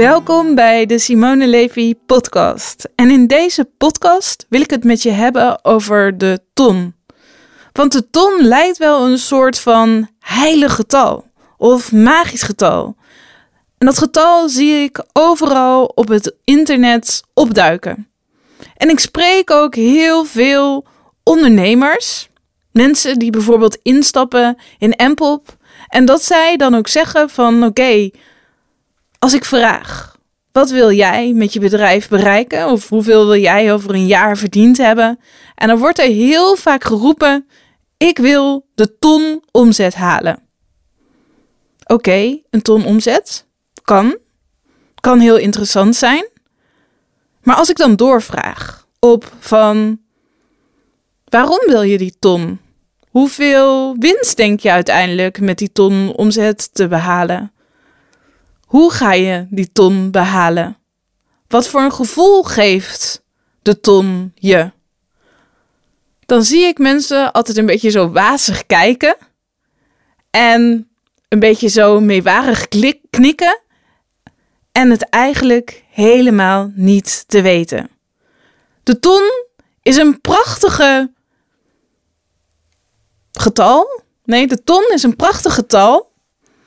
Welkom bij de Simone Levy podcast. En in deze podcast wil ik het met je hebben over de ton. Want de ton lijkt wel een soort van heilig getal of magisch getal. En dat getal zie ik overal op het internet opduiken. En ik spreek ook heel veel ondernemers, mensen die bijvoorbeeld instappen in Empop en dat zij dan ook zeggen van oké, als ik vraag, wat wil jij met je bedrijf bereiken? Of hoeveel wil jij over een jaar verdiend hebben? En dan wordt er heel vaak geroepen, ik wil de ton omzet halen. Oké, een ton omzet kan. Kan heel interessant zijn. Maar als ik dan doorvraag op van waarom wil je die ton? Hoeveel winst denk je uiteindelijk met die ton omzet te behalen? Hoe ga je die ton behalen? Wat voor een gevoel geeft de ton je? Dan zie ik mensen altijd een beetje zo wazig kijken en een beetje zo meewarig knikken en het eigenlijk helemaal niet te weten. De ton is een prachtige getal. Nee, de ton is een prachtig getal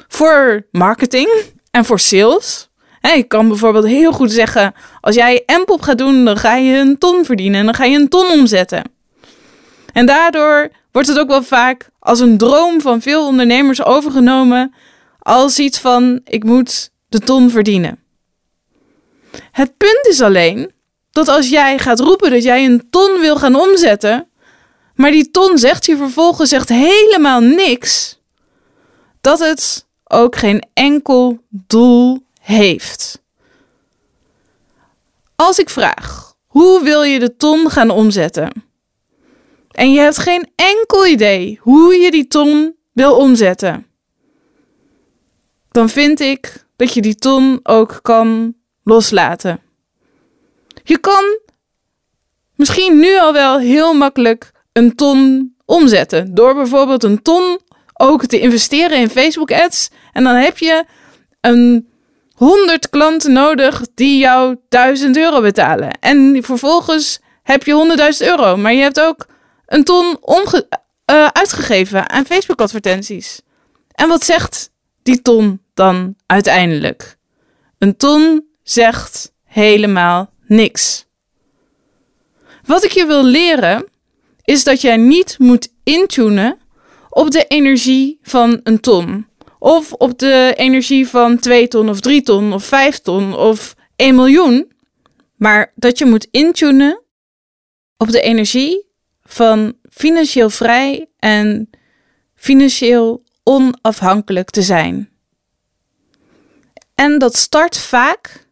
voor marketing en voor sales. Ik kan bijvoorbeeld heel goed zeggen: als jij Empop gaat doen, dan ga je een ton verdienen en dan ga je een ton omzetten. En daardoor wordt het ook wel vaak als een droom van veel ondernemers overgenomen als iets van: ik moet de ton verdienen. Het punt is alleen dat als jij gaat roepen dat jij een ton wil gaan omzetten, maar die ton zegt je vervolgens zegt helemaal niks, dat het ook geen enkel doel heeft. Als ik vraag, hoe wil je de ton gaan omzetten? En je hebt geen enkel idee hoe je die ton wil omzetten. Dan vind ik dat je die ton ook kan loslaten. Je kan misschien nu al wel heel makkelijk een ton omzetten. Door bijvoorbeeld een ton ook te investeren in Facebook ads. En dan heb je een 100 klanten nodig die jou 1000 euro betalen. En vervolgens heb je 100.000 euro. Maar je hebt ook een ton uh, uitgegeven aan Facebook advertenties. En wat zegt die ton dan uiteindelijk? Een ton zegt helemaal niks. Wat ik je wil leren is dat jij niet moet intunen op de energie van een ton. Of op de energie van 2 ton of 3 ton of 5 ton of 1 miljoen. Maar dat je moet intunen op de energie van financieel vrij en financieel onafhankelijk te zijn. En dat start vaak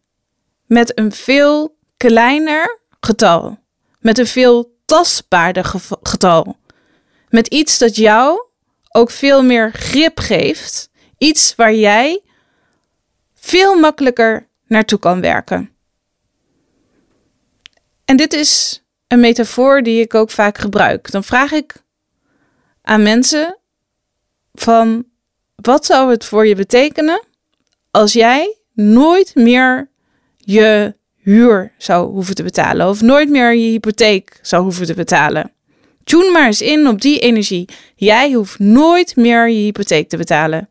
met een veel kleiner getal, met een veel tastbaarder getal, met iets dat jou ook veel meer grip geeft, iets waar jij veel makkelijker naartoe kan werken. En dit is een metafoor die ik ook vaak gebruik. Dan vraag ik aan mensen van wat zou het voor je betekenen als jij nooit meer je huur zou hoeven te betalen of nooit meer je hypotheek zou hoeven te betalen. Tune maar eens in op die energie. Jij hoeft nooit meer je hypotheek te betalen.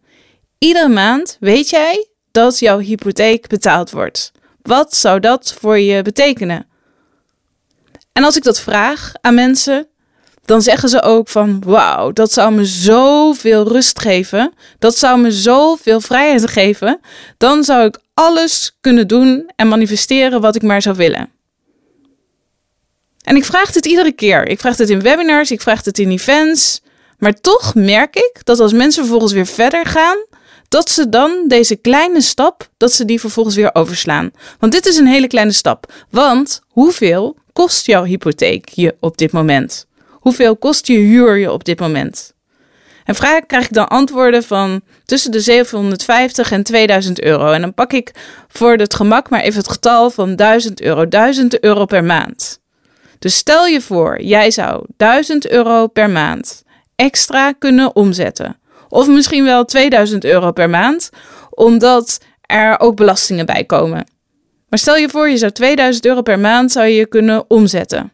Iedere maand weet jij dat jouw hypotheek betaald wordt. Wat zou dat voor je betekenen? En als ik dat vraag aan mensen, dan zeggen ze ook van wauw, dat zou me zoveel rust geven. Dat zou me zoveel vrijheid geven. Dan zou ik alles kunnen doen en manifesteren wat ik maar zou willen. En ik vraag dit iedere keer. Ik vraag het in webinars, ik vraag het in events. Maar toch merk ik dat als mensen vervolgens weer verder gaan, dat ze dan deze kleine stap, dat ze die vervolgens weer overslaan. Want dit is een hele kleine stap. Want hoeveel kost jouw hypotheek je op dit moment? Hoeveel kost je huur je op dit moment? En vraag krijg ik dan antwoorden van tussen de 750 en 2000 euro. En dan pak ik voor het gemak maar even het getal van 1000 euro. 1000 euro per maand. Dus stel je voor, jij zou 1000 euro per maand extra kunnen omzetten. Of misschien wel 2000 euro per maand, omdat er ook belastingen bij komen. Maar stel je voor, je zou 2000 euro per maand zou je kunnen omzetten.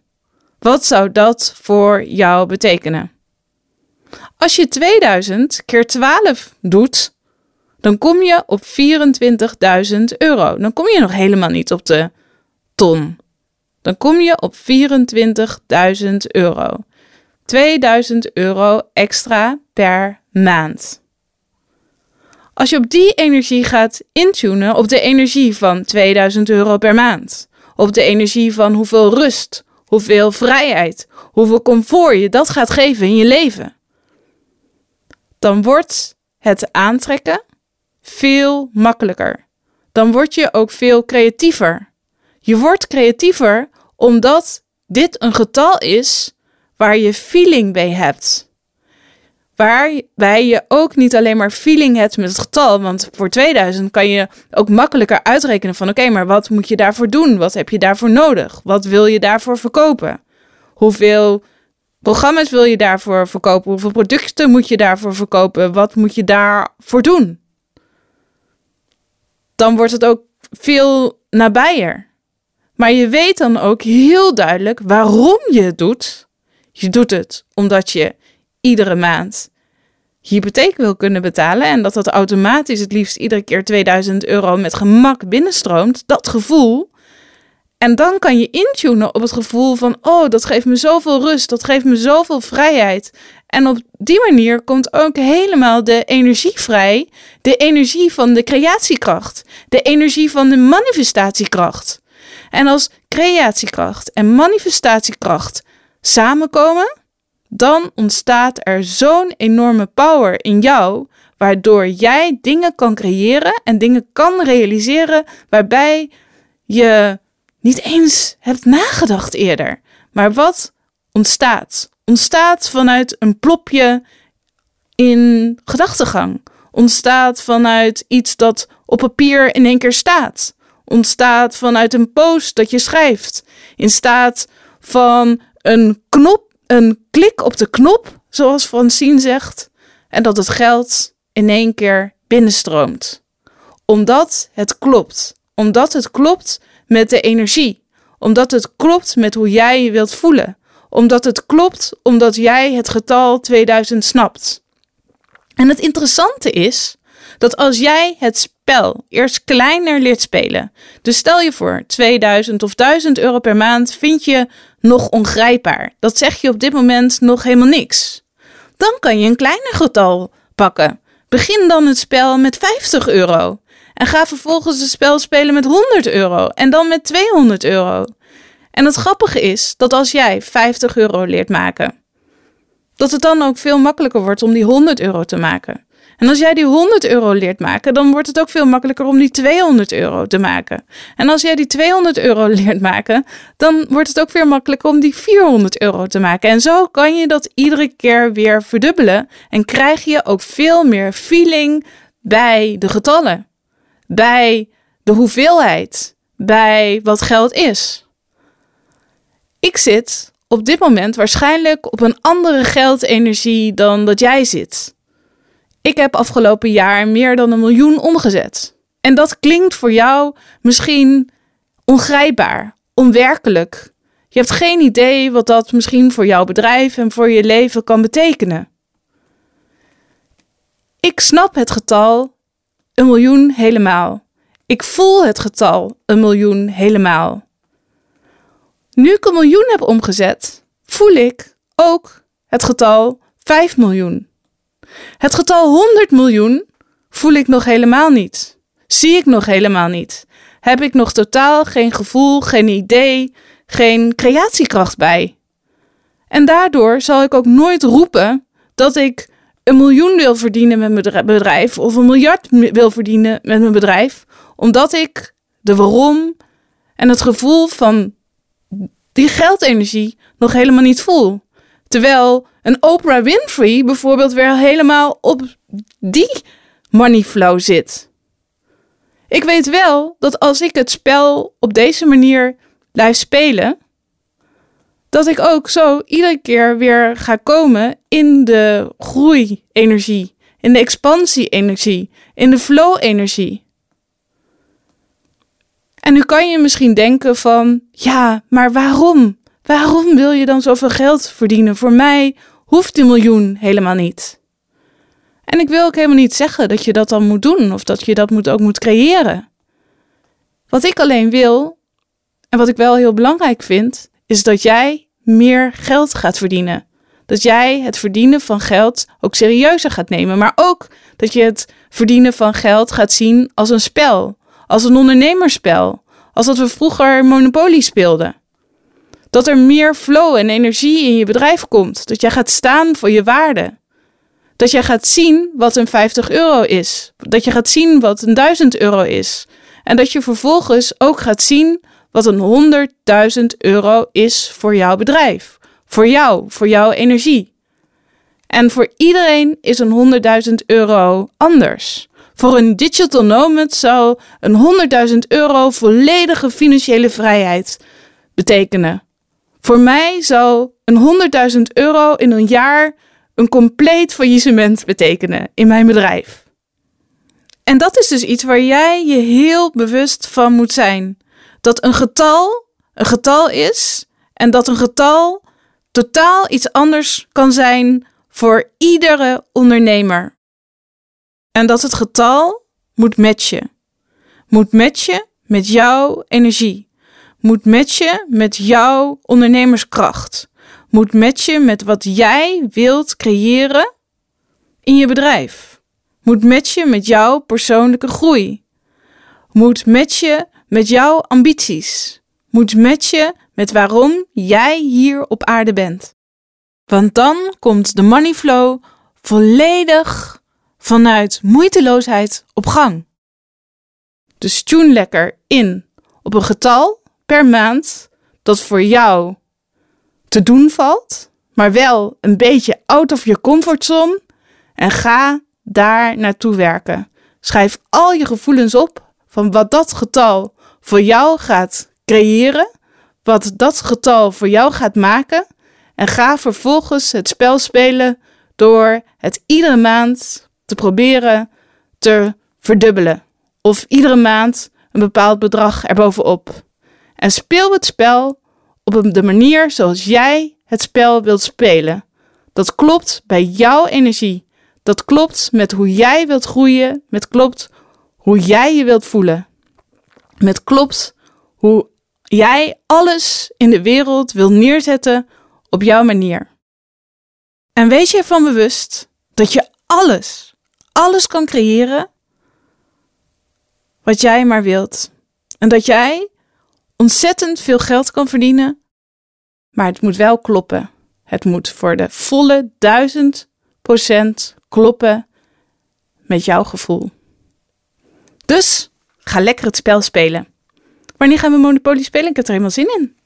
Wat zou dat voor jou betekenen? Als je 2000 keer 12 doet, dan kom je op 24.000 euro. Dan kom je nog helemaal niet op de ton. Dan kom je op 24.000 euro. 2000 euro extra per maand. Als je op die energie gaat intunen, op de energie van 2000 euro per maand, op de energie van hoeveel rust, hoeveel vrijheid, hoeveel comfort je dat gaat geven in je leven, dan wordt het aantrekken veel makkelijker. Dan word je ook veel creatiever. Je wordt creatiever omdat dit een getal is waar je feeling bij hebt. Waarbij je ook niet alleen maar feeling hebt met het getal. Want voor 2000 kan je ook makkelijker uitrekenen van oké, maar wat moet je daarvoor doen? Wat heb je daarvoor nodig? Wat wil je daarvoor verkopen? Hoeveel programma's wil je daarvoor verkopen? Hoeveel producten moet je daarvoor verkopen? Wat moet je daarvoor doen? Dan wordt het ook veel nabijer. Maar je weet dan ook heel duidelijk waarom je het doet. Je doet het omdat je iedere maand hypotheek wil kunnen betalen en dat dat automatisch het liefst iedere keer 2000 euro met gemak binnenstroomt, dat gevoel. En dan kan je intunen op het gevoel van, oh, dat geeft me zoveel rust, dat geeft me zoveel vrijheid. En op die manier komt ook helemaal de energie vrij, de energie van de creatiekracht, de energie van de manifestatiekracht. En als creatiekracht en manifestatiekracht samenkomen, dan ontstaat er zo'n enorme power in jou, waardoor jij dingen kan creëren en dingen kan realiseren waarbij je niet eens hebt nagedacht eerder. Maar wat ontstaat? Ontstaat vanuit een plopje in gedachtegang. Ontstaat vanuit iets dat op papier in één keer staat. Ontstaat vanuit een post dat je schrijft. In staat van een knop een klik op de knop, zoals Francine zegt, en dat het geld in één keer binnenstroomt. Omdat het klopt. Omdat het klopt met de energie. Omdat het klopt met hoe jij je wilt voelen. Omdat het klopt omdat jij het getal 2000 snapt. En het interessante is dat als jij het eerst kleiner leert spelen, dus stel je voor 2000 of 1000 euro per maand vind je nog ongrijpbaar. Dat zeg je op dit moment nog helemaal niks. Dan kan je een kleiner getal pakken. Begin dan het spel met 50 euro. En ga vervolgens het spel spelen met 100 euro. En dan met 200 euro. En het grappige is dat als jij 50 euro leert maken, dat het dan ook veel makkelijker wordt om die 100 euro te maken. En als jij die 100 euro leert maken, dan wordt het ook veel makkelijker om die 200 euro te maken. En als jij die 200 euro leert maken, dan wordt het ook veel makkelijker om die 400 euro te maken. En zo kan je dat iedere keer weer verdubbelen en krijg je ook veel meer feeling bij de getallen, bij de hoeveelheid, bij wat geld is. Ik zit op dit moment waarschijnlijk op een andere geldenergie dan dat jij zit. Ik heb afgelopen jaar meer dan een miljoen omgezet. En dat klinkt voor jou misschien ongrijpbaar, onwerkelijk. Je hebt geen idee wat dat misschien voor jouw bedrijf en voor je leven kan betekenen. Ik snap het getal een miljoen helemaal. Ik voel het getal een miljoen helemaal. Nu ik een miljoen heb omgezet, voel ik ook het getal 5 miljoen. Het getal 100 miljoen voel ik nog helemaal niet. Zie ik nog helemaal niet. Heb ik nog totaal geen gevoel, geen idee, geen creatiekracht bij. En daardoor zal ik ook nooit roepen dat ik een miljoen wil verdienen met mijn bedrijf of een miljard wil verdienen met mijn bedrijf, omdat ik de waarom en het gevoel van die geldenergie nog helemaal niet voel. Terwijl een Oprah Winfrey bijvoorbeeld weer helemaal op die money flow zit. Ik weet wel dat als ik het spel op deze manier blijf spelen, dat ik ook zo iedere keer weer ga komen in de groei-energie, in de expansie-energie, in de flow-energie. En nu kan je misschien denken van, ja, maar waarom? Waarom wil je dan zoveel geld verdienen? Voor mij hoeft die miljoen helemaal niet. En ik wil ook helemaal niet zeggen dat je dat dan moet doen of dat je dat moet, ook moet creëren. Wat ik alleen wil, en wat ik wel heel belangrijk vind, is dat jij meer geld gaat verdienen. Dat jij het verdienen van geld ook serieuzer gaat nemen, maar ook dat je het verdienen van geld gaat zien als een spel, als een ondernemerspel, als dat we vroeger Monopoly speelden. Dat er meer flow en energie in je bedrijf komt, dat jij gaat staan voor je waarde. Dat jij gaat zien wat een 50 euro is, dat je gaat zien wat een 1000 euro is. En dat je vervolgens ook gaat zien wat een 100.000 euro is voor jouw bedrijf. Voor jou, voor jouw energie. En voor iedereen is een 100.000 euro anders. Voor een digital nomad zou een 100.000 euro volledige financiële vrijheid betekenen. Voor mij zou een 100.000 euro in een jaar een compleet faillissement betekenen in mijn bedrijf. En dat is dus iets waar jij je heel bewust van moet zijn. Dat een getal een getal is en dat een getal totaal iets anders kan zijn voor iedere ondernemer. En dat het getal moet matchen. Moet matchen met jouw energie. Moet matchen met jouw ondernemerskracht. Moet matchen met wat jij wilt creëren in je bedrijf. Moet matchen met jouw persoonlijke groei. Moet matchen met jouw ambities. Moet matchen met waarom jij hier op aarde bent. Want dan komt de money flow volledig vanuit moeiteloosheid op gang. Dus tune lekker in op een getal per maand dat voor jou te doen valt, maar wel een beetje out of je comfortzone en ga daar naartoe werken. Schrijf al je gevoelens op van wat dat getal voor jou gaat creëren, wat dat getal voor jou gaat maken en ga vervolgens het spel spelen door het iedere maand te proberen te verdubbelen. Of iedere maand een bepaald bedrag erbovenop. En speel het spel op de manier zoals jij het spel wilt spelen. Dat klopt bij jouw energie. Dat klopt met hoe jij wilt groeien. Met klopt hoe jij je wilt voelen. Met klopt hoe jij alles in de wereld wil neerzetten op jouw manier. En wees je ervan bewust dat je alles, alles kan creëren wat jij maar wilt. En dat jij ontzettend veel geld kan verdienen, maar het moet wel kloppen. Het moet voor de volle duizend procent kloppen met jouw gevoel. Dus ga lekker het spel spelen. Wanneer gaan we Monopoly spelen? Ik heb er helemaal zin in.